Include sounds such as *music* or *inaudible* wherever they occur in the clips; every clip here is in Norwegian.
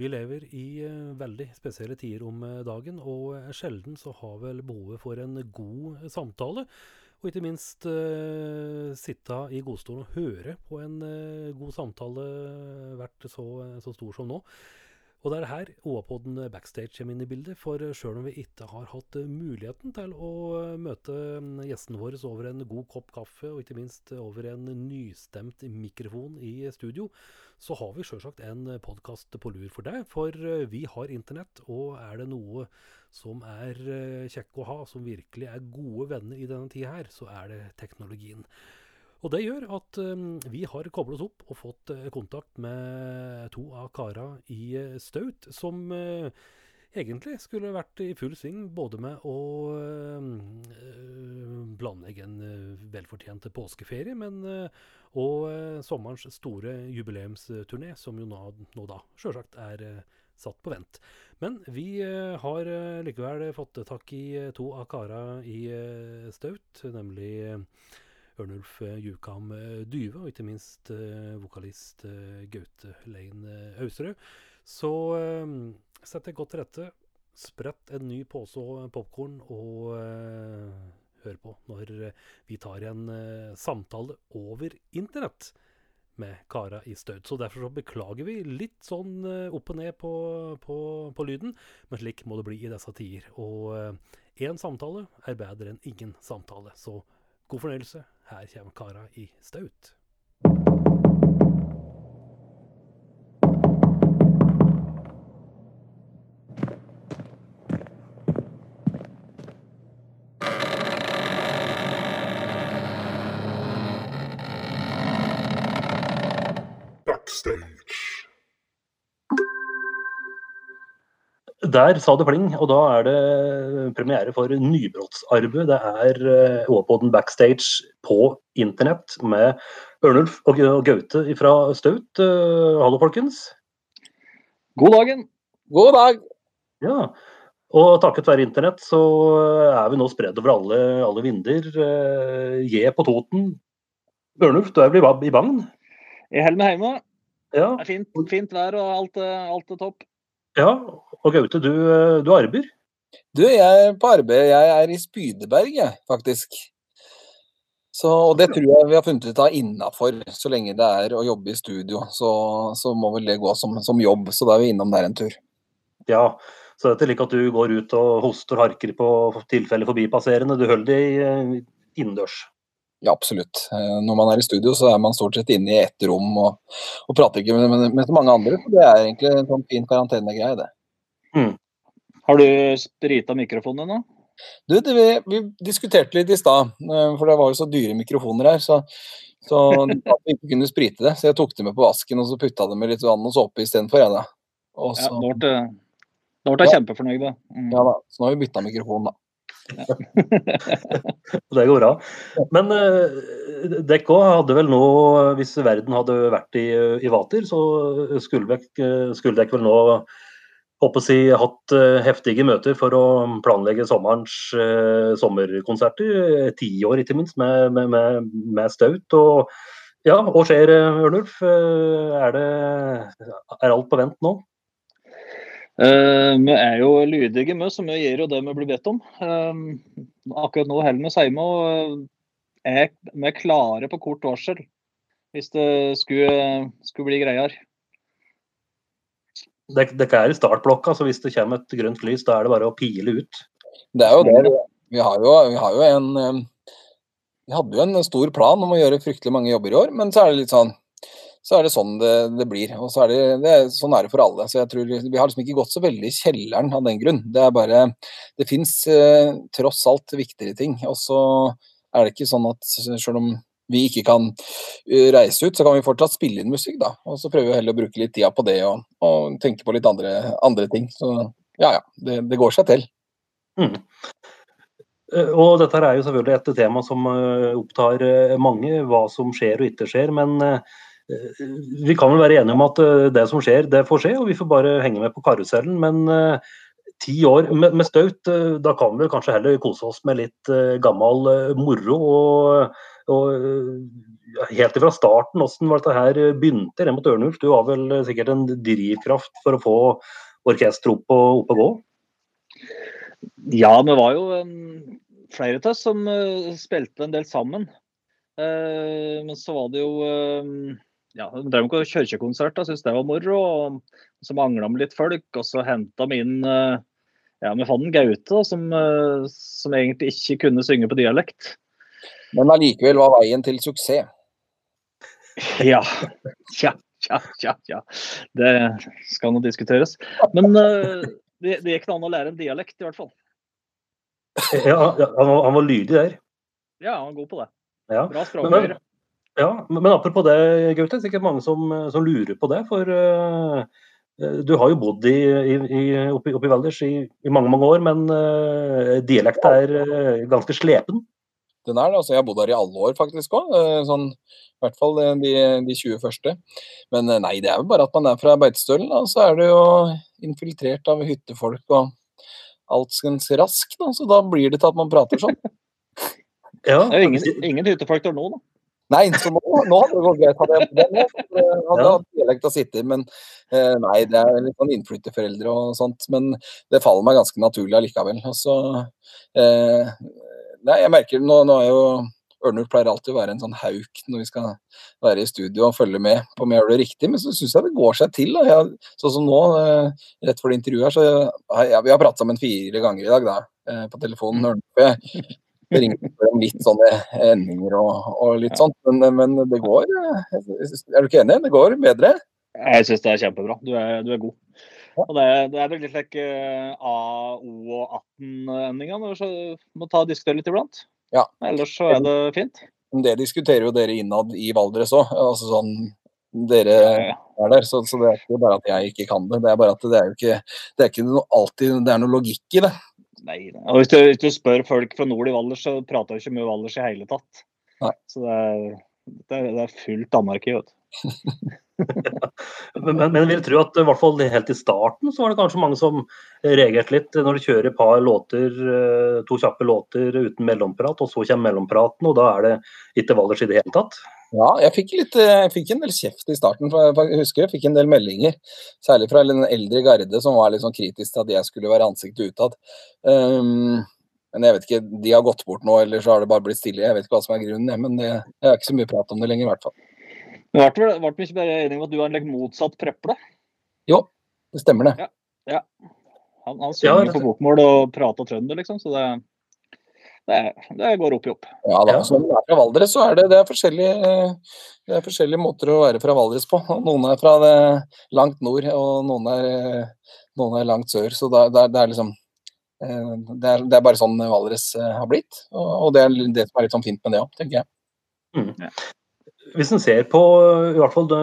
Vi lever i eh, veldig spesielle tider om eh, dagen, og eh, sjelden så har vel behovet for en god samtale, og ikke minst uh, sitte i godstolen og høre på en uh, god samtale vært så, så stor som nå. Og det er her OA-podden Backstage kommer inn i bildet. For sjøl om vi ikke har hatt muligheten til å møte gjestene våre over en god kopp kaffe, og ikke minst over en nystemt mikrofon i studio, så har vi sjølsagt en podkast på lur for deg. For vi har internett, og er det noe som er kjekke å ha, som virkelig er gode venner i denne tida her, så er det teknologien. Og det gjør at um, vi har koblet oss opp og fått uh, kontakt med to av kara i uh, Staut, som egentlig skulle vært i full sving både med å planlegge en velfortjent påskeferie, men og sommerens store jubileumsturné, som jo nå, nå da sjølsagt er satt på vent. Men vi har likevel fått tak i to av kara i Staut, nemlig Ørnulf Jukam Dyve, og ikke minst eh, vokalist eh, Gaute Lein Austerud. Så setter sett deg godt til rette. Sprett en ny pose popkorn og hør på når vi tar en samtale over internett med kara i støt. Så derfor så beklager vi litt sånn opp og ned på, på, på, lyden, men slik må det bli i disse tider. Og én samtale er bedre enn ingen samtale. Så god fornøyelse. Her kommer kara i staut. Der sa det pling, og da er det premiere for nybrottsarbeid. Det er Åpodden backstage på internett med Ørnulf og Gaute fra Staut. Uh, hallo, folkens. God dagen. God dag. Ja, og takket være internett så er vi nå spredd over alle, alle vinder. J på Toten. Ørnulf, du er vel i Bagn? Holder meg hjemme. Ja. Det er fint, fint vær og alt, alt er topp. Ja, og Gaute, du, du arbeider? Du, jeg er på arbeid. Jeg er i Spydeberg, jeg, faktisk. Så, og det tror jeg vi har funnet ut av innafor. Så lenge det er å jobbe i studio, så, så må vel det gå som, som, jobb. Så da er vi innom der en tur. Ja, så det er ikke at du går ut og hoster og harker på tilfelle forbipasserende. Du holder deg eh, innendørs? Ja, absolutt. Eh, når man er i studio, så er man stort sett inne i ett rom og, og prater ikke med, med, med, mange andre. Det er egentlig en sånn fin karantenegreie, det. Mm. Har du sprita mikrofonen nå? Du, det, vi, vi, diskuterte litt i stad, eh, for det var jo så dyre mikrofoner her. Så, så at vi ikke kunne sprite det. Så jeg tok det med på vasken og så putta det med litt vann og såpe istedenfor. Ja, da. Nå ble jeg kjempefornøyd. Mm. Ja da, så nå har vi bytta mikrofon, da. *laughs* det går bra. Men uh, dere òg hadde vel nå, hvis verden hadde vært i, i vater, så skulle dere vel nå håper si, hatt uh, heftige møter for å planlegge sommerens uh, sommerkonserter. Ti år, ikke minst, med, med, med, med staut. Og ja, hva skjer, Ørnulf? Er, det, er alt på vent nå? Uh, vi er jo lydige, vi, så vi gjør jo det vi blir bedt om. Uh, akkurat nå holder vi oss hjemme og er, vi er klare på kort varsel hvis det skulle, skulle bli greier. Dere er i startblokka, så hvis det kommer et grønt lys, da er det bare å pile ut? Det er jo det. Vi har jo, vi har jo en eh, Vi hadde jo en stor plan om å gjøre fryktelig mange jobber i år, men så er det litt sånn så er det sånn det, det blir. Og så er det, det, sånn er det for alle. Så jeg tror Vi har liksom ikke gått så veldig i kjelleren av den grunn. Det er bare Det fins eh, tross alt viktigere ting. Og så er det ikke sånn at selv om vi ikke kan eh, reise ut, så kan vi fortsatt spille inn musikk, da. Og så prøver vi heller å bruke litt tida på det og, og tenke på litt andre, andre, ting. Så ja ja, det, det går seg til. Mm. Eh, og dette er jo selvfølgelig et tema som eh, opptar mange, hva som skjer og ikke skjer. Men vi kan vel være enige om at eh, det som skjer, det får skje, og vi får bare henge med på karusellen. Men uh, ti år med, med staut, uh, da kan vi kanskje heller kose oss med litt gammel moro. og og helt fra starten, hvordan var dette her begynte Remot Ørnulf? Du har vel sikkert en drivkraft for å få orkesteret opp, opp og gå? Ja, vi var jo flere av oss som spilte en del sammen. Men så var det jo ja, de drev med jeg syntes det var moro. og Så mangla vi litt folk, og så henta vi inn ja, Vi fant Gaute som, som egentlig ikke kunne synge på dialekt. Men allikevel var veien til suksess? *laughs* Ja. Tja, tja, tja. tja. Det skal nå diskuteres. Men uh, det, det gikk an å lære en dialekt, i hvert fall. Ja, han var, han var lydig der. Ja, han var god på det. Ja. Bra språkfører. Ja, men apropos det, Gaute. Sikkert mange som, som, lurer på det. For uh, du har jo bodd i, i, oppe, oppe i Valdres i, i, mange mange år, men uh, dialekta er uh, ganske slepen? Den er det. altså Jeg har bodd her i alle år faktisk òg. Sånn, I hvert fall de, de 20 første. Men nei, det er jo bare at man er fra Beitostølen. Og så er det jo infiltrert av hyttefolk og alskens rask. Da, så da blir det til at man prater sånn. *laughs* ja, det er jo ingen, ingen hyttefolk der nå, da. Nei, så nå, nå hadde det gått greit. Hadde jeg det nå, hadde hatt dialekt av sitte, men eh, nei, det er litt sånn innflytterforeldre og sånt. Men det faller meg ganske naturlig allikevel. Altså, eh, nei, jeg merker nå, nå er jo Ørnulf pleier alltid å være en sånn hauk når vi skal være i studio og følge med på om jeg gjør det riktig, men så syns jeg det går seg til. Jeg, sånn som nå, eh, rett før det intervjuet her, så jeg, vi har pratet sammen fire ganger i dag da, eh, på telefonen. Ørnulf. Jeg ringer om litt sånne endinger og, og litt sånt, men, men, det går eh, Er du ikke enig? Det går bedre? Jeg syns det er kjempebra. Du er, du er god. Og det, det er veldig like A, O og 18-endingene. Må ta og diskutere litt iblant. Ja. Ellers så er det fint. Det diskuterer jo dere innad i Valdres òg. Altså sånn, dere er der, så, så, det er ikke bare at jeg ikke kan det. Det er bare at det er jo ikke, det er ikke alltid det er noe logikk i det. Nei, og hvis du, hvis du spør folk fra nord i Valdres, så prater jo ikke mye Valdres i hele tatt. Nei. Så det er, det er, det er fullt anarki, vet du. *laughs* men, men, jeg vil tro at i hvert fall helt i starten så var det kanskje mange som reagerte litt når du kjører et par låter, eh, to kjappe låter uten mellomprat, og så kommer mellompraten, og da er det ikke Valdres i det hele tatt? Ja, jeg fikk, litt, eh, jeg fikk en del kjeft i starten. for Jeg husker jeg fikk en del meldinger, særlig fra den eldre garde som var litt sånn kritisk til at jeg skulle være ansiktet utad. Um, men jeg vet ikke, de har gått bort nå, eller så har det bare blitt stille. Jeg vet ikke hva som er grunnen, men det, jeg har ikke så mye prat om det lenger, i hvert fall. Men ble vi ikke bare enige om at du er en litt motsatt Preple? Jo, det stemmer det. Ja, ja. Han, han synger ja, på bokmål og prater trønder, liksom, så det, det, det, går opp i opp. Ja, da, så når er fra Valdres, så er det, det, er forskjellige, det er forskjellige måter å være fra Valdres på. Noen er fra det langt nord, og noen er, noen er langt sør. Så det, det er liksom eh, det er, det er, bare sånn Valdres eh, har blitt, og det er det som er litt sånn fint med det òg, tenker jeg. Mm. Hvis en ser på i hvert fall det,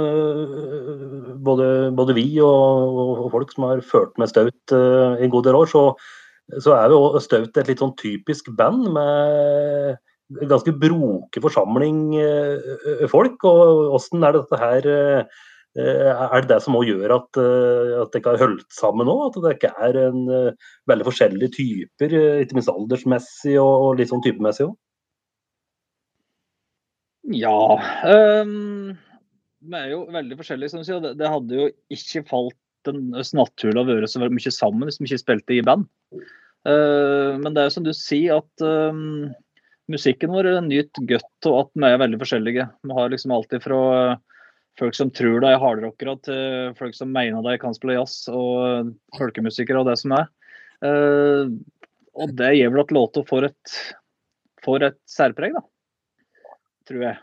både, både, vi og, og, folk som har ført med Staut uh, en god del år, så, så er jo Staut et litt sånn typisk band med ganske broke forsamling uh, folk. og Hvordan er dette her uh, er det det som også gjør at, at det ikke har holdt sammen nå? At det ikke er en veldig forskjellige typer, ikke minst aldersmessig og, litt sånn typemessig òg? Ja. Um, vi er jo veldig forskjellige, som du sier. Det, det hadde jo ikke falt en naturlig å være så mye sammen hvis vi ikke spilte i band. Uh, men det er jo som du sier, at um, musikken vår nyter godt av at vi er veldig forskjellige. Vi har liksom alltid fra folk som tror de er hardrockere, til folk som mener de kan spille jazz, og folkemusikere og det som er. Og det gir vel at låta får et, får et særpreg, da tror jeg.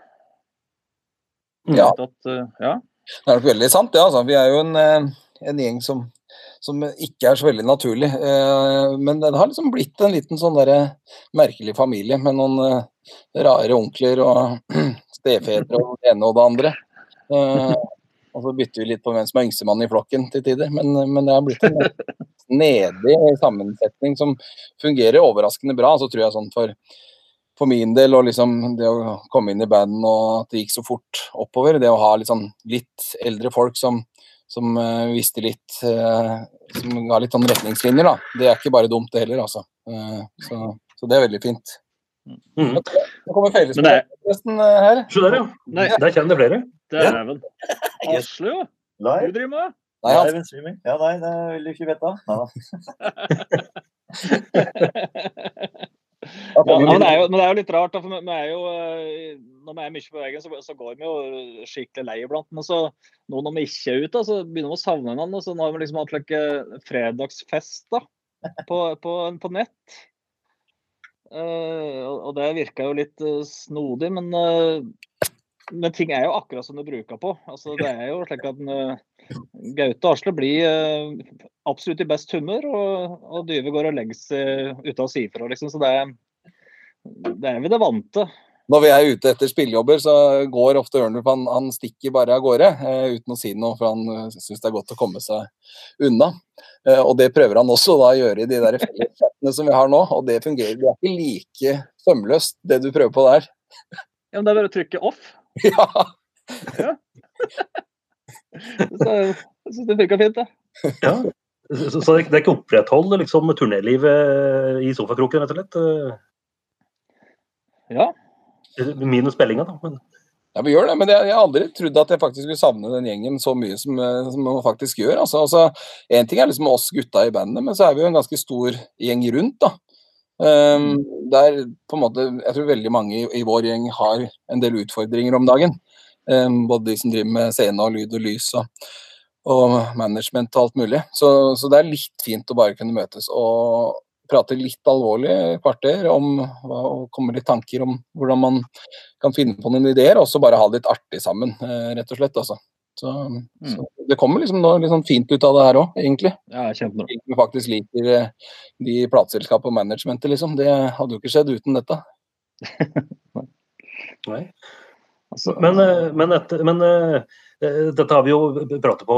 Ja. At, ja. Det er nok veldig sant, det. Ja, altså. Vi er jo en, eh, en gjeng som, som, ikke er så veldig naturlig. Eh, men det har liksom blitt en liten sånn der merkelig familie med noen rare onkler og *clears throat* stefedre og det ene og det andre. Og så bytter vi litt på hvem som er yngstemann i flokken til tider. Men, men det har blitt en snedig sammensetning som fungerer overraskende bra. Så tror jeg sånn for for min del, og liksom det å komme inn i banden og at det gikk så fort oppover, det å ha litt, sånn, litt eldre folk som, som uh, visste litt uh, Som ga litt sånn retningslinjer, da. Det er ikke bare dumt, det heller, altså. Uh, så, så, det er veldig fint. Mm. Nå kommer er- eh, her. Se der, ja. Nei, Der kjenner det flere. dæven. *laughs* er Asle, jo. Du driver med? Nei, han, Ja, nei, det vil du ikke vite. Nei, *laughs* da. *laughs* Ja, men, det jo, men det er jo litt rart, for vi, er jo, eh, når vi er mye på veien, så, så går vi jo skikkelig lei iblant. Men så nå når vi ikke er ute, så begynner vi å savne hverandre. Så nå har vi liksom hatt like, fredagsfest da, på, på, på nett. Uh, og og det virka jo litt uh, snodig, men, eh, men ting er jo akkurat som det bruker på. Altså, det er jo slik at eh, Gaute og Asle blir eh, absolutt i best humør, og, og Dyve går og legger seg ute og sier fra. Liksom, så det er, det er vi det vante. når vi er ute etter spillejobber, så går ofte Ørnulf han, han stikker bare av gårde eh, uten å si noe, for han uh, syns det er godt å komme seg unna. Eh, og det prøver han også da å gjøre i de der som vi har nå, og det fungerer. Det er ikke like sømløst, det du prøver på der. Ja, men Det er bare å trykke off. *laughs* ja. Så jeg syns det funka fint, det. Ja. Så, så det, det er ikke oppretthold liksom, turnélivet i sofakroken, rett og slett? Ja. Minus spillinga, da. Men, Ja, vi gjør det, men jeg, jeg har aldri trodd at jeg faktisk skulle savne den gjengen så mye som, eh, som man faktisk gjør. Altså, altså, en ting er liksom oss gutta i bandet, men så er vi jo en ganske stor gjeng rundt. da. Um, der på en måte, Jeg tror veldig mange i, i vår gjeng har en del utfordringer om dagen. Um, både de som driver med scene og lyd og lys og, og management og alt mulig. Så, så det er litt fint å bare kunne møtes og prate litt alvorlig kvarter om hva- og komme litt tanker om hvordan man kan finne på noen ideer, og så bare ha det litt artig sammen, eh, rett og slett. Altså. Så, så det kommer liksom noe litt sånn fint ut av det her òg, egentlig. ja, kjempebra. Vi faktisk liker eh, de plateselskapene og managementet, liksom. Det hadde jo ikke skjedd uten dette. *laughs* nei. Altså, Men, eh, men, etter, men eh, dette har vi jo pratet på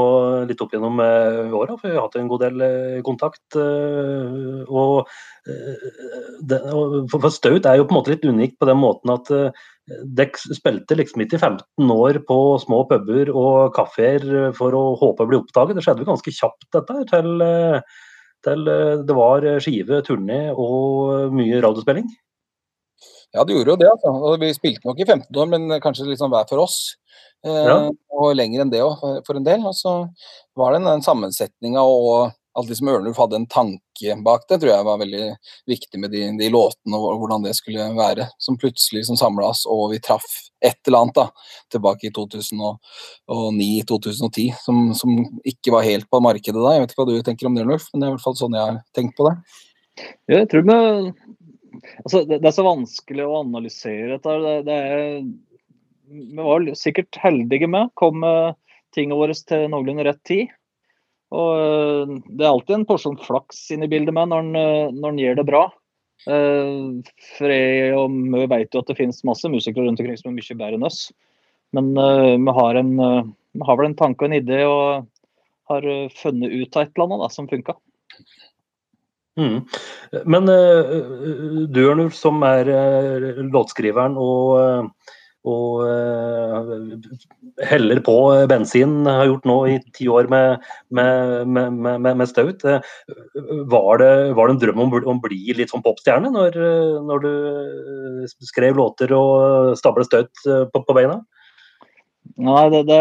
litt opp gjennom eh, åra, for vi har hatt en god del eh, kontakt. eh, Og, eh, for Staut er jo på en måte litt unikt på den måten at eh, dere spilte liksom ikke i 15 år på små puber og kafeer for å håpe å bli oppdaget. Det skjedde jo ganske kjapt, dette, til, eh, til eh, det var skive, turné og mye radiospilling. Ja, det gjorde jo det. altså. Vi spilte nok i 15 år, men kanskje sånn hver for oss. Eh, Ja. Og lenger enn det òg, for, en del. Og så var det den, sammensetninga og alt liksom Ørnulf hadde en tanke bak det, tror jeg var veldig viktig med de, de låtene og hvordan det skulle være. Som plutselig som samla oss, og vi traff et eller annet da, tilbake i 2009-2010 som, som ikke var helt på markedet da. Jeg vet ikke hva du tenker om det, Ørnulf, men det er i hvert fall sånn jeg har tenkt på det. Ja, jeg tror vi altså, det, det er så vanskelig å analysere dette. Det, det er, vi var sikkert heldige med. Kom med tingene våre til noenlunde rett tid. Og eh, Det er alltid en porsjon flaks inn i bildet med når en, eh, gjør det bra. Eh, For jeg og vi vet jo at det finnes masse musikere rundt omkring som er mye bedre enn oss. Men eh, vi har, en, eh, vi har vel en tanke og en idé og har eh, funnet ut av et eller annet da, som funka. Mm. Men uh, du Ørnulf, som er uh, låtskriveren og, eh, og eh, heller på bensin, har gjort nå i ti år med, med, med, med, Staut. eh, var, det, var det en drøm om, å bli litt sånn popstjerne når, når du eh, skrev låter og stablet Staut på, på beina? Nei, det, det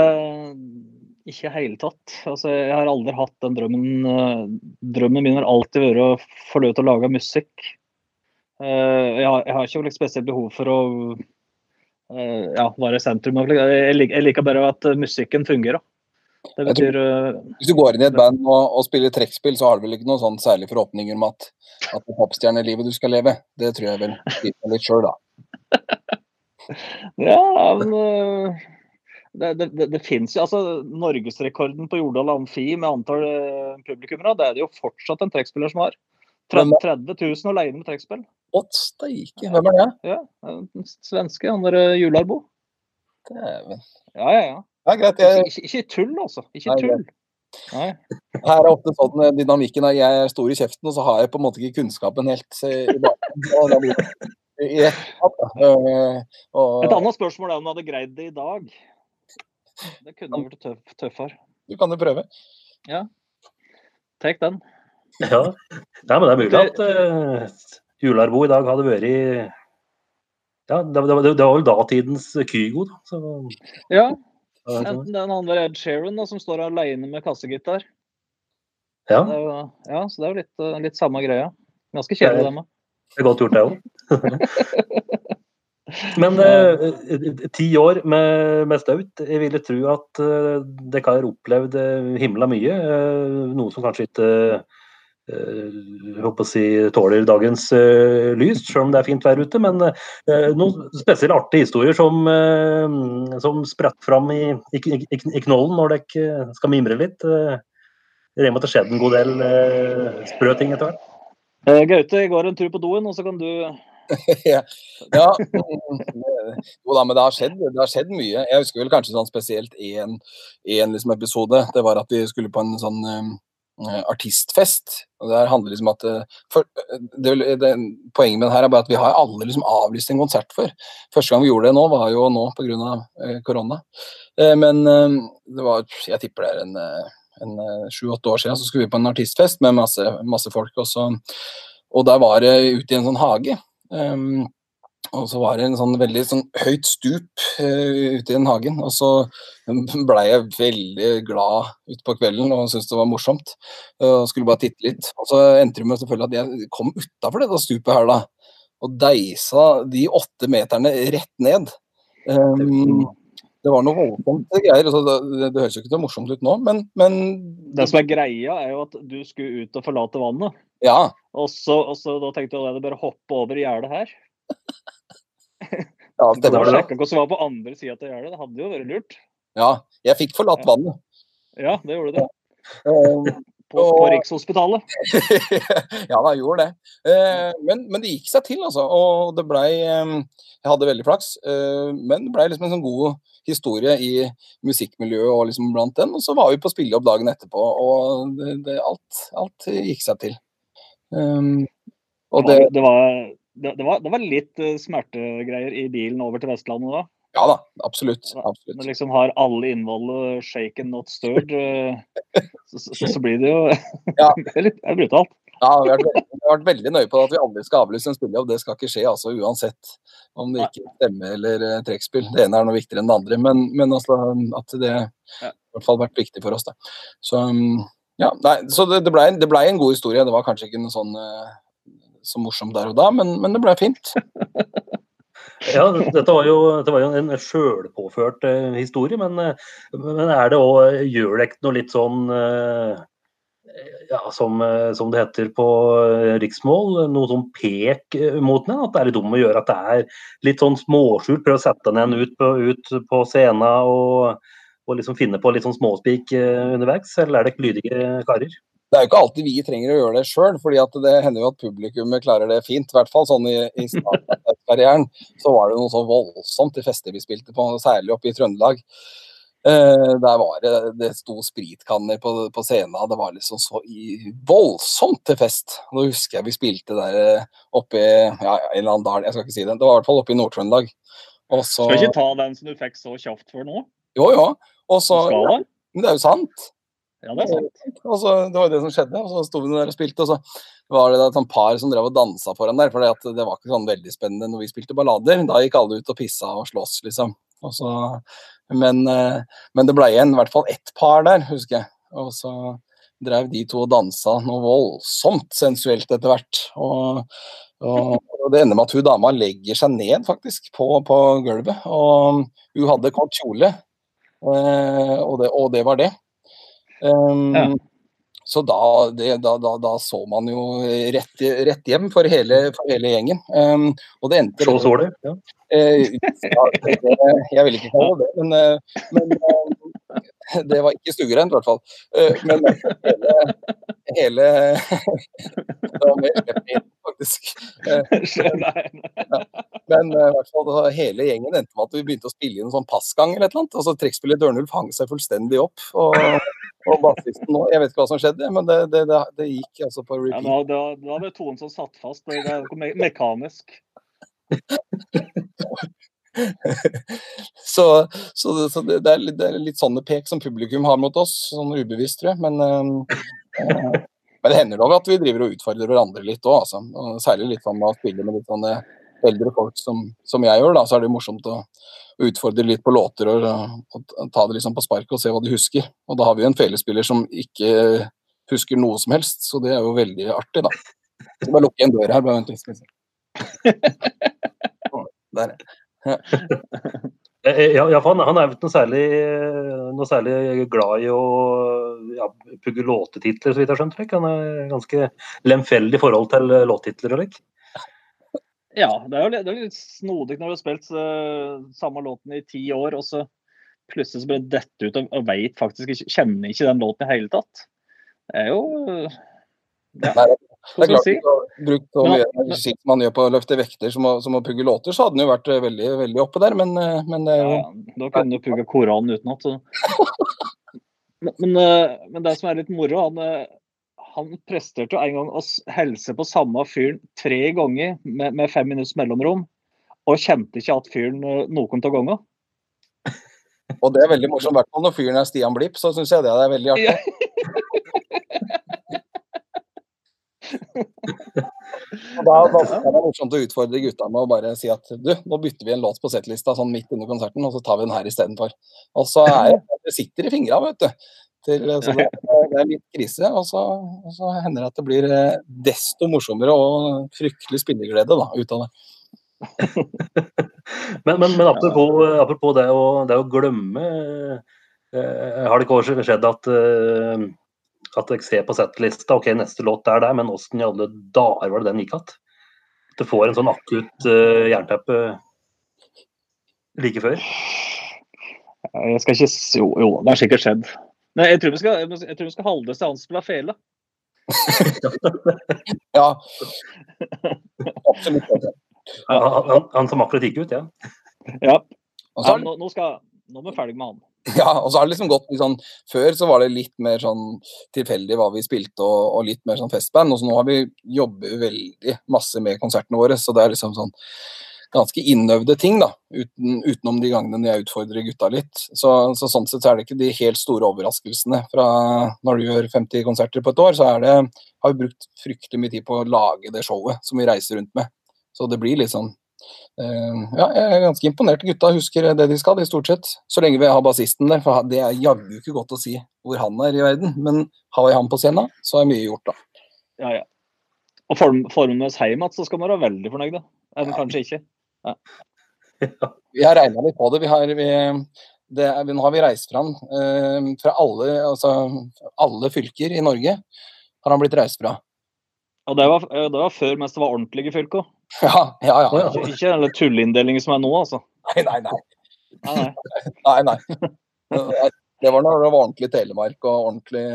ikke i hele tatt. Altså, jeg har aldri hatt den drømmen. Drømmen min har alltid vært å få lov til å lage musikk. Jeg har, jeg har ikke noe spesielt behov for å ja, være sentrum. Jeg lik- jeg liker bare at musikken fungerer. Det betyr tror- eh, Hvis du går inn i et band og, og spiller trekkspill, så har du vel ikke noen sånn særlige forhåpninger om at, at det er popstjernelivet du skal leve. Det tror jeg vel sier litt sjøl, da. *laughs* Ja, men eh, det, det, det, det fins jo altså Norgesrekorden på Jordal Amfi med antall eh, publikummere, det er det jo fortsatt en trekkspiller som har. Hvem 30 000 alene med trekkspill. Å, steike. Hvem er det? Ja, Den svenske, han der eh, Jularbo. Dæven. Ja, ja, ja. Ja, greit. Ikke, Jeg, ikke, ikke tull, altså. Ikke Nei, tull. Nei. her er ofte sånn eh, dynamikken at jeg er stor i kjeften, og så har jeg på en måte ikke kunnskapen helt eh, i baken. *laughs* Et annet spørsmål er om du hadde greid det i dag. Det kunne vært tøff, tøffere. Du kan jo prøve. Ja. Tek den. Ja. Nei, men det er mulig at uh, Jularbo i dag hadde vært i ja, det, det, det, var vel datidens Kygo, da. Så, Ja, enten den andre Ed Sheeran da, som står alene med kassegitar. ja, jo, ja, så det er jo litt, eh, litt samme greia. Ganske kjedelig, det med. det er godt gjort, det òg. *laughs* Men eh, ti år med, med Staut, jeg ville tro at eh, dere har opplevd eh, himla mye. eh, noe som kanskje ikke eh, jeg håper å si, tåler dagens uh, lys, selv om det er fint vær ute. Men uh, noen spesielt artige historier som, uh, som spratt fram i, i, i, i knollen når dere skal mimre litt. Uh, regner med at det skjedde en god del uh, sprø ting etter hvert. Eh, Gaute, jeg går en tur på doen, og så kan du *laughs* ja. ja. Jo da, men det har, skjedd, det har skjedd mye. Jeg husker vel kanskje sånn spesielt én liksom episode. Det var at vi skulle på en sånn artistfest. og Der handler liksom at uh, for, det, det, Poenget med det her er bare at vi har alle liksom avlyst en konsert før. Første gang vi gjorde det nå, var jo nå pga. Korona. Men det var Jeg tipper det er en en sju-åtte år siden så skulle vi på en artistfest med masse, masse folk. Også, og der var det ute i en sånn hage. Og så var det en sånn veldig sånn høyt stup uh, ute i den hagen. Og så blei jeg veldig glad utpå kvelden og syntes det var morsomt. Uh, skulle bare titte litt. Og så endte det med selvfølgelig at jeg kom utafor dette stupet her, da. Og deisa de åtte meterne rett ned. Um, det var noe voldsomt greier. Altså, det, det, høres jo ikke så morsomt ut nå, men, men Det som er greia, er jo at du skulle ut og forlate vannet. Ja. Og så, og så da tenkte jeg at du bare hoppe over gjerdet her. Ja det var det. hva som var på andre sida av gjerdet. Det hadde jo vært lurt. Ja, jeg fikk forlatt vannet. Ja, det gjorde du. Det. på, på Rikshospitalet. *laughs* ja, da gjorde det. Uh, men, men, det gikk seg til, altså. Og det blei um, Jeg hadde veldig flaks, men det blei liksom en sånn god historie i musikkmiljøet og liksom blant den. Og så var vi på spille opp dagen etterpå, og det, det, alt, alt, gikk seg til. Um, og det, det, var, det, var, det var litt smertegreier i bilen over til Vestlandet da? Ja da, absolutt. absolutt. Når liksom har alle innholdet shaken not stirred, så, så, så, blir det jo *laughs* ja. det er litt det er brutalt. Ja, vi har, vært, vi har vært veldig nøye på at vi aldri skal avlyse en spillejobb. Det skal ikke skje, altså uansett om det ikke stemmer eller uh, trekkspill. Det ene er noe viktigere enn det andre, men, men altså, at det har i hvert fall vært viktig for oss. Da. Så, um, ja, nei, så det, det blei ble en god historie. Det var kanskje ikke noe sånn så morsomt der og da, men, men det ble fint. *laughs* Ja, dette var jo, dette var jo en sjølpåført eh, historie, men, men, er det òg Gjør det ikke noe litt sånn eh, ja, som, som, det heter på riksmål, noe sånn pek mot den? At det er litt dumt å gjøre at det er litt sånn småskjult? Prøve å sette den ut på, ut på scenen og, og liksom finne på litt sånn småspik underveis, eller er det lydige karer? Det er jo ikke alltid vi trenger å gjøre det sjøl, fordi det hender jo at publikummet klarer det fint. I hvert fall sånn i, i karrieren så var det noe så voldsomt i fester vi spilte på, særlig oppe i Trøndelag. Eh, der var det, det sto spritkanner på, på, scenen. Det var liksom så i, voldsomt til fest. Nå husker jeg vi spilte der oppe i ja, en eller annen dal, jeg skal ikke si det. Det var i hvert fall oppe i Nord-Trøndelag. Skal vi ikke ta den som du fikk så kjapt for nå? Jo, jo. Men det er jo sant. Ja, det er sant. Og så, det var det som skjedde. og Så sto vi der og spilte, og så var det et sånn par som drev og dansa foran der. For det var ikke sånn veldig spennende når vi spilte ballader. Da gikk alle ut og pissa og sloss, liksom. Så, men, men det ble igjen i hvert fall ett par der, husker jeg. Og så drev de to og dansa noe voldsomt sensuelt etter hvert. Og, og, og, det ender med at hun dama legger seg ned faktisk på, på gulvet. Og hun hadde kort kjole, og det, og det var det. Um, ja. Så da, det, da, da, da, så man jo rett, rett hjem for hele, for hele gjengen. Um, og det endte Så så det? Ja. Uh, ja, jeg vil ikke kalle det det, men, uh, men uh, *laughs* det var ikke stuereint i hvert fall. men hele, hele *laughs* faktisk. *laughs* Men i hvert fall hele gjengen endte med at vi begynte å spille inn en sånn passgang eller et eller annet. Altså Trekkspillet Dørnulf hang seg fullstendig opp. og og bassisten nå. Jeg vet ikke hva som skjedde, men det, det, det, det gikk altså på repeat. Ja, da, da, var det toen som satt fast. Det er me mekanisk. Så, så, så det, er litt, det, er litt, sånne pek som publikum har mot oss, sånn ubevisst, tror jeg. Men, øh, men det hender nok at vi driver og utfordrer hverandre litt òg, altså. Særlig litt sånn med å spille med litt sånne eldre folk som, som jeg gjør, da, så er det jo morsomt å utfordre litt på låter og, og ta det liksom på sparket og se hva de husker. Og da har vi jo en felespiller som ikke husker noe som helst, så det er jo veldig artig, da. Så bare lukke en døra her, bare vent litt. skal vi se. *laughs* Der. Eh, *laughs* Ja, ja, for han, han er jo ikke noe særlig, noe særlig glad i å ja, pugge låtetitler, så vidt jeg har skjønt. Han er ganske lemfeldig i forhold til eh, låttitler og lik. Ja, det er jo litt, det er litt snodig når du har spilt eh, samme låten i ti år, og så plutselig så bare dette ut og, og vet faktisk ikke, kjenner ikke den låten i hele tatt. Det er jo Ja, Det er klart, si? brukt så mye energi som man gjør på å løfte vekter som å, som å pugge låter, så hadde den jo vært eh, veldig, veldig oppe der, men, eh, men det er jo Ja, da kunne du pugga Koranen utenat. så. *laughs* Men, men, eh, men det som er litt moro, han, eh, han presterte jo en gang å helse på samme fyren tre ganger med, med fem minutts mellomrom, og kjente ikke at fyren eh, noen av gangene. Og det er veldig morsomt, i hvert fall når fyren er Stian Blipp, så syns jeg det er veldig *laughs* artig. Ja. Og da, da er det morsomt å utfordre gutta med å bare si at du, nå bytter vi en låt på settlista sånn midt under konserten, og så tar vi den her istedenfor. Og så er det, sitter i fingra, vet du. Til, så det, er litt krise, og så, og så hender det at det blir eh, desto morsommere og fryktelig spilleglede da, ut av det. *laughs* Men, men, men apropos, apropos det, å, det å glemme eh, Har det ikke også skjedd at eh, at jeg ser på settlista, ok, neste låt er der, men åssen i alle dager var det den gikk igjen? At du får en sånn akutt uh, jernteppe like før? Jeg skal ikke Jo, jo det har sikkert skjedd. Nei, jeg tror vi skal, jeg tror vi skal holde oss til han spiller fele. *laughs* Ja, absolutt. Han, han, han som akkurat gikk ut, ja. Ja, nå, nå, skal, nå er vi ferdig med han. *laughs* Ja, og så har det liksom gått sånn Før så var det litt mer sånn tilfeldig hva vi spilte, og, og litt mer sånn festband. Og så nå har vi jobber veldig masse med konsertene våre, så det er liksom sånn ganske innøvde ting, da. Uten, utenom de gangene jeg utfordrer gutta litt. Så, så sånn sett så er det ikke de helt store overraskelsene fra når du gjør 50 konserter på et år, så er det har vi brukt fryktelig mye tid på å lage det showet som vi reiser rundt med. Så det blir litt sånn ja, jeg er ganske imponert. Gutta husker det de skal, i stort sett. Så lenge vi har bassisten der, for det er jaggu ikke godt å si hvor han er i verden. Men har vi han på scenen, så er mye gjort, da. Ja, ja. Og form, formen oss hjem igjen, så skal man være veldig fornøyde. Eller kanskje ikke. Vi har regna litt på det. Vi har, vi, det er, nå har vi reist fra han eh, fra alle, altså, alle fylker i Norge. Har han blitt reist fra. Og det var, det var før mens det var ordentlige fylker. *laughs* Ja, ja, ja. Ikke, den tulleinndelingen som er nå, altså. Nei, nei, nei. *laughs* Nei, nei. Det var når det var ordentlig Telemark og ordentlig,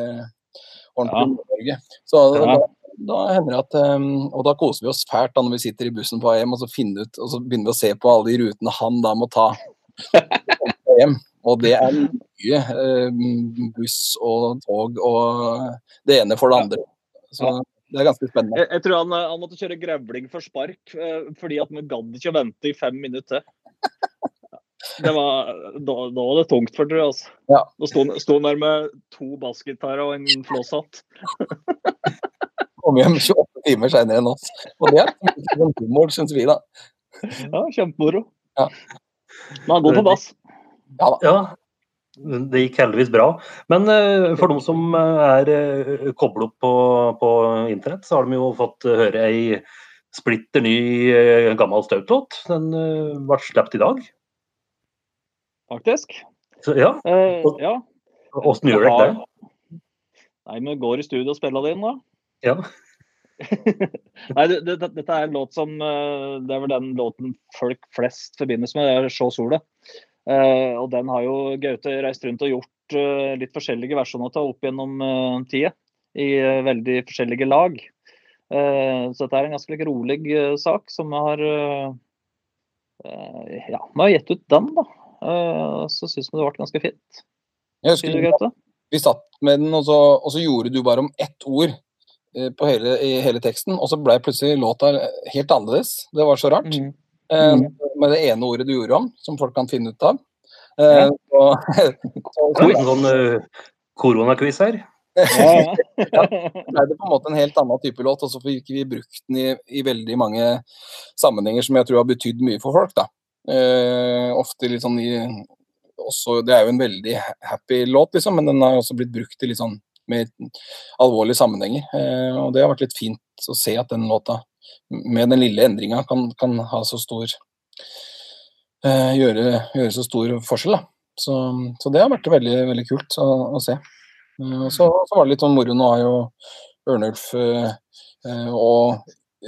ordentlig Ja. Nord-Norge. Så da, da hender det at um, Og da koser vi oss fælt da når vi sitter i bussen på hjem og så, finner ut, og så begynner vi å se på alle de rutene han da må ta *laughs* hjem. Og det er mye um, buss og tog og det ene for det andre. Så det er ganske spennende. Jeg, jeg tror han, han måtte kjøre grevling for spark, eh, fordi at vi gadd ikke å vente i fem minutter til. Det var, da, da var det tungt for jeg. Altså. Ja. Da sto han- sto han der med to bassgitarer og en flåshatt. *laughs* Kom hjem 28 timer senere enn oss. Og det er humor, syns vi, da. Ja, Kjempemoro. Ja. Men han går på bass. Ja da. Ja, det gikk heldigvis bra. Men eh, for de som eh, er uh, koblet opp på, på internett, så har de jo fått høre ei splitter ny gammel Staut-låt. Den ble sluppet i dag. faktisk. Så, ja, Eh, ja. Åssen gjør dere det? Nei, vi går i studio og spiller det inn, da. Ja. *laughs* Nei, det, det, dette er en låt som Det er vel den låten folk flest forbindes med, det er 'Sjå sola'. Eh, og den har jo Gaute reist rundt og gjort eh, litt forskjellige versjoner av opp gjennom uh, tida. I eh, veldig forskjellige lag. Eh, så dette er en ganske rolig eh, sak som vi har eh, eh, Ja, vi har gitt ut den, da. Eh, så syns vi det ble ganske fint. Jeg husker du, vi satt med den, og så, og så gjorde du bare om ett ord eh, på hele, i hele teksten, og så ble plutselig låta helt annerledes. Det var så rart. Mm. Eh, Mm. med det ene ordet du gjorde om, som folk kan finne ut av. Eh, Ja. er sånn uh, koronakviss her. Ja, ja. ble det på en måte en helt annen type låt, og så fikk vi brukt den i, i veldig mange sammenhenger som jeg tror har betydd mye for folk. da. Eh, ofte litt sånn i også, Det er jo en veldig happy låt, liksom, men den har også blitt brukt i litt sånn mer alvorlige sammenhenger. Eh, og det har vært litt fint å se at den låta, med den lille endringa, kan, kan ha så stor eh, gjøre, gjøre så stor forskjell. Så, så det har vært veldig, veldig kult å, å se. Eh, så, så var det litt sånn moro. Nå har jo Ørnulf eh, og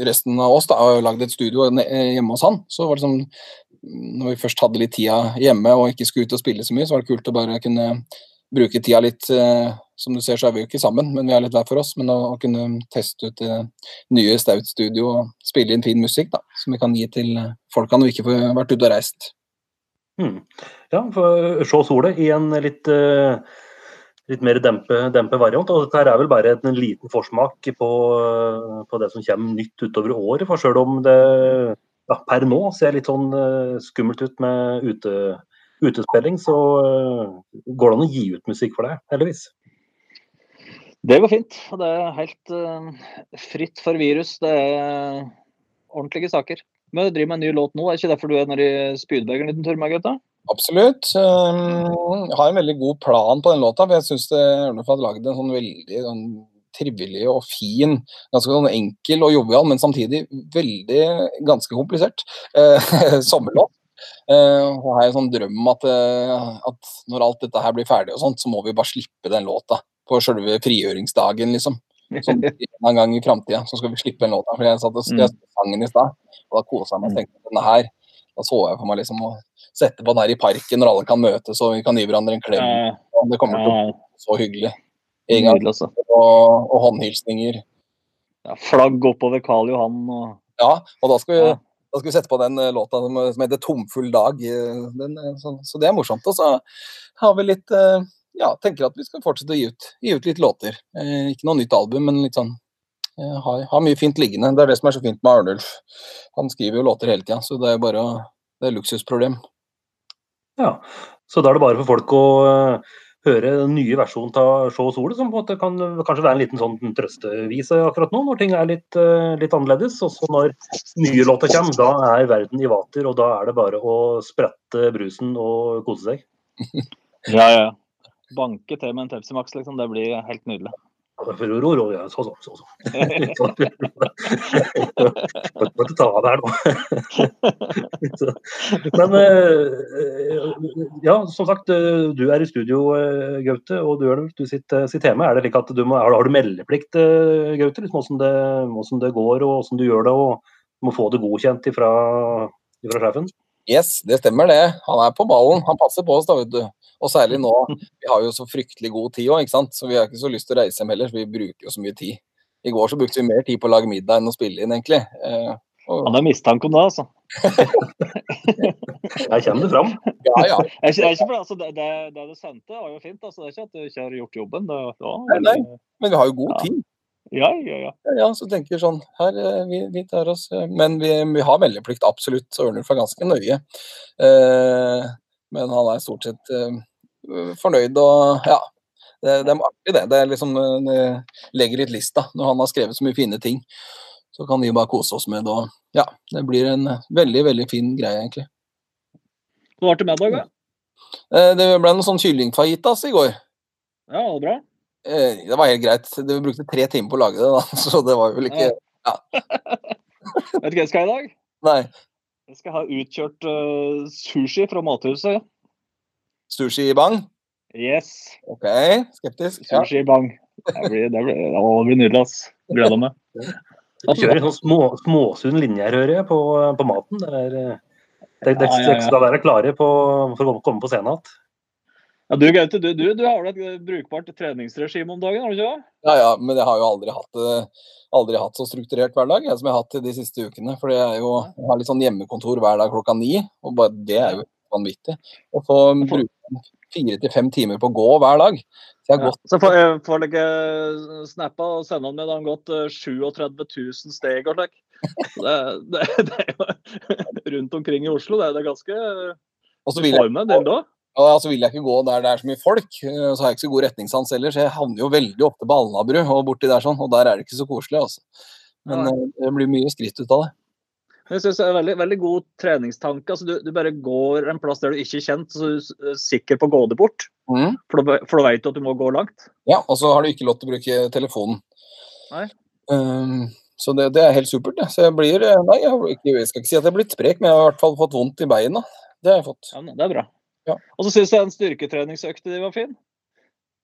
resten av oss da, har lagd et studio hjemme hos han. Så var det sånn når vi først hadde litt tida hjemme og ikke skulle ut og spille så mye, så var det kult å bare kunne bruke tida litt Som du ser, så er vi jo ikke sammen, men vi er litt hver for oss. Men å, å kunne teste ut det nye Staut-studio og spille inn fin musikk da, som vi kan gi til folkene folka når vi ikke får vært ute og reist. Hmm. Ja, for se solet i en litt, eh, litt mer dempe, dempe variant. Og dette her er vel bare en liten forsmak på, eh, på det som kommer nytt utover året. For selv om det ja, per nå ser litt sånn eh, skummelt ut med ute, utespilling, så eh, går det an å gi ut musikk for det, heldigvis. Det går fint. og Det er helt uh, fritt for virus. Det er ordentlige saker. Men du driver med en ny låt nå, er ikke derfor du er nede i spydbegeren en liten tur med gutta? Absolutt. Um, Jeg har en veldig god plan på den låta. for Jeg syns Ørnulf har lagd en sånn veldig sånn, trivelig og fin, ganske sånn enkel og jovial, men samtidig veldig ganske komplisert uh, *laughs* sommerlåt. Uh, og har en sånn drøm at, uh, at når alt dette her blir ferdig, og sånt, så må vi bare slippe den låta på selve frigjøringsdagen, liksom. Sånn *laughs* en gang i framtida så skal vi slippe den låta. For jeg satt og skrev sangen i stad, og da kosa jeg meg og tenkte at denne her Da så jeg for meg liksom å sette på den her i parken når alle kan møtes og vi kan gi hverandre en klem. Og Det kommer til å bli så hyggelig. En gang altså. og, og håndhilsninger. Ja, flagg oppover Karl Johan og Ja, og da skal vi, da skal vi sette på den eh, låta som, heter 'Tomfull dag'. eh, Den, eh, så, så det er morsomt. Og så har vi litt Ja, tenker at vi skal fortsette å gi ut, gi ut litt låter. Eh, ikke noe nytt album, men litt sånn eh, har, har mye fint liggende. Det er det som er så fint med Arnulf. Han skriver jo låter hele tida, så det er bare Det er luksusproblem. Ja, Så da er det bare for folk å uh, høre den nye versjonen av Sjå Sole, som på en måte kan kanskje være en liten sånn trøstevise akkurat nå, når ting er litt, uh, litt annerledes. Også når nye låter kommer, da er verden i vater, og da er det bare å sprette brusen og kose seg. *laughs* Ja, ja. Banke til med en Pepsi Max, liksom. Det blir helt nydelig. Så, så, så, *laughs* så. Må ikke ta av det her nå. *laughs* Men eh, ja, som sagt, eh, du er i studio, eh, Gaute, og du, gjør du sitt, sitt tema. Er det slik at du må, har, du meldeplikt, Gaute? Liksom, hvordan, det, hvordan det går, og hvordan du gjør det, og må få det godkjent ifra, ifra sjefen? Yes, det stemmer det. Han er på ballen. Han passer på oss, da, vet du. Og særlig nå. *laughs* Vi har jo så fryktelig god tid òg, ikke sant. Så vi har ikke så lyst til å reise hjem heller, for vi bruker jo så mye tid. I går så brukte vi mer tid på å lage middag enn å spille inn, egentlig. Eh, og, Han har mistanke om det, altså. *laughs* jeg kjenner det fram. ja, ja. Jeg, jeg, er altså, det, det, det du sendte, var jo fint. altså. Det er ikke at du ikke har gjort jobben. Det, ja, Nei, nei. Men vi har jo god Ja. tid. Ja, ja, ja. Ja, så tenker vi sånn her, eh, vi, vi tar oss eh, Men vi, vi har meldeplikt, absolutt. Så Ørnulf er ganske nøye. Eh, men han er stort sett eh, fornøyd og ja. Det, det er artig, det. Det, er liksom, eh, det legger litt lista når han har skrevet så mye fine ting. Så kan vi bare kose oss med det. Og ja, det blir en veldig, veldig fin greie, egentlig. Hva var til middag, da? Eh, det ble en sånn kyllingfajitas i går. Ja, det var bra. Eh, det var helt greit. Du vi brukte tre timer på å lage det, da. *laughs* Så det var vel ikke *laughs* Vet du hva jeg skal i dag? Nei. Jeg skal ha utkjørt uh, sushi fra Mathuset. Sushi i bang? Yes. OK, skeptisk. Sushi i bang. Det blir, det blir, det blir nydelig, ass. Gleder meg. Du kjører sånn små, småsunn linje her, hører jeg, på, på maten. Det er, det, det, det, det, det, ja. skal være klare på, for å komme på scenen igjen. Ja, du Gaute, du, du, du har vel et brukbart treningsregime om dagen, har du ikke det? Ja, ja, men jeg har jo aldri hatt, aldri hatt så strukturert hverdag jeg, som jeg har hatt de siste ukene. For jeg, jo, jeg har litt sånn hjemmekontor hver dag klokka ni, og bare det er jo vanvittig. Og så bruker jeg fire til fem timer på å gå hver dag. Så jeg har Ja. gått Så får jeg får like, snappa og sende han med da har han gått eh, 37 000 steg og slik. Det, det, *laughs* det er jo rundt omkring i Oslo. Det er, det er ganske Og så vil jeg, Og så vil jeg ikke gå der det er så mye folk. eh, Så har jeg ikke så god retningssans heller, så jeg havner jo veldig opp på Alnabru og borti der sånn, og der er det ikke så koselig, altså. Men Nei. eh, det blir mye skritt ut av det. Jeg synes det er veldig, veldig god treningstanke. Altså, du, du bare går en plass der du ikke er kjent, så du er sikker på å gå det bort. Mm. For da, for da vet du at du må gå langt. Ja, og så har du ikke lov til å bruke telefonen. Nei. Um, så det, det er helt supert, det. Så jeg blir eh, Nei, jeg, jeg skal ikke si at jeg har blitt sprek, men jeg har i hvert fall fått vondt i beina. Det har jeg fått. Ja, det er bra. Ja. Og så syns jeg den styrketreningsøkta di var fin.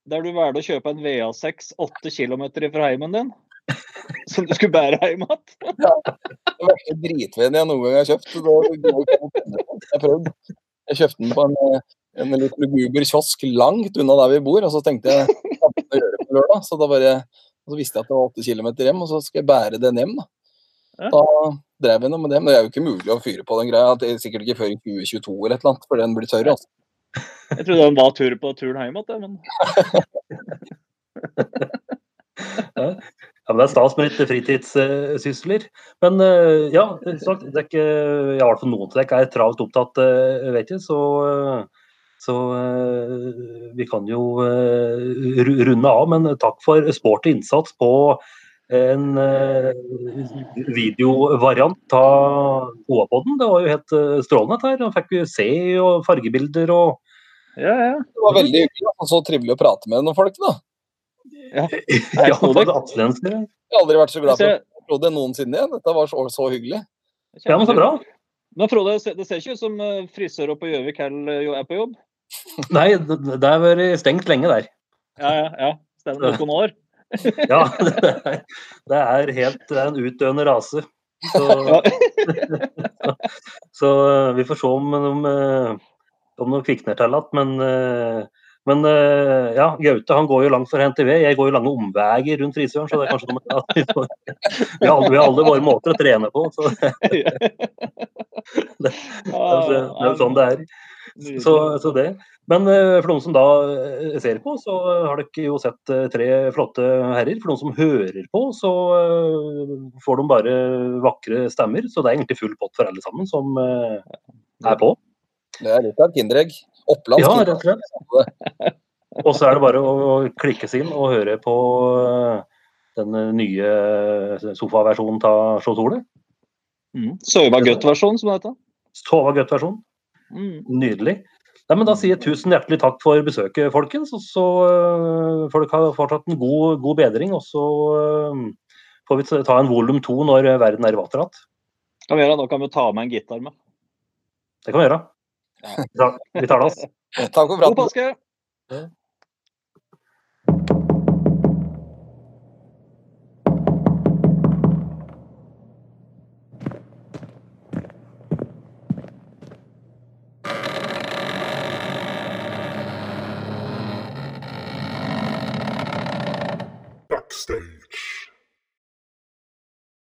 Der du valgte å kjøpe en VA6 8 km fra heimen din. *laughs* Som du skulle bære hjem igjen. Det verste dritvenn jeg noen gang har kjøpt. å. Jeg prøvde. Jeg kjøpte den på en, en litt luguber kiosk langt unna der vi bor, og så tenkte jeg jeg gjøre på lørdag? Så da bare så visste jeg at det var 8 kilometer hjem, og så skal jeg bære den hjem. Da, Ja. Da drev vi nå med det. Men det er jo ikke mulig å fyre på den greia. Det er sikkert ikke før i 2022 eller et eller annet, for den blir tørr. Altså. Jeg trodde den var tur på turen hjem igjen, men *laughs* Ja, men Det er stas med litt fritidssysler. Men eh, ja, sagt, det er ikke, i hvert fall noen trekk er travelt opptatt, eh, vet jeg, så, eh, så vi kan jo runde av. Men takk for sporty innsats på en eh, videovariant av Oapoden. Det var jo helt eh, strålende dette her. Da fikk vi se og fargebilder og ja, ja. Det var veldig hyggelig. og Så trivelig å prate med noen folk. da. Ja, *laughs* ja det atlenske. Jeg har aldri vært så glad for Frode det noensinne igjen. Dette var så, så hyggelig. Ja, men så bra. Men Frode, det ser- ikke ut som frisøra frisører på Gjøvik heller jo er på jobb? Nei, det det har vært stengt lenge der. Ja, ja. ja. Stemmer. Noen år. *laughs* Ja, det er, det er helt det er en utdøende rase. Så, *laughs* så eh, vi får se om om, om noe kvikner til igjen. Men, eh, men eh, ja, Gaute han går jo langt for å hente ved. Jeg går jo lange omveier rundt frisøren, så det er kanskje noe med at vi, får, vi, har, vi har alle våre måter å trene på. Så *laughs* det, det, det, det er jo sånn det er. Så, så det. Men eh, for noen som da eh, ser på, så har dere jo sett eh, tre flotte herrer. For noen som hører på, så får de bare vakre stemmer. Så det er egentlig full pott for alle sammen som er på. Det er litt av et kinderegg. Opplandsk Ja, rett og slett. *laughs* Og så er det bare å klikke seg inn og høre på den nye sofaversjonen av Sjå Sole. Mm. Søva Gutt-versjonen, som det heter. Sova godt-versjon. Mm. Nydelig. Nei, men Da sier jeg tusen hjertelig takk for besøket, folkens. Og så øh, får dere fortsatt en god, god bedring. Og så øh, får vi ta en volum to når verden er i vater igjen. Kan vi gjøre, da kan vi ta med en gitar med. Det kan vi gjøre. Vi tar, vi tar det oss. *laughs* Takk for God praten. påske!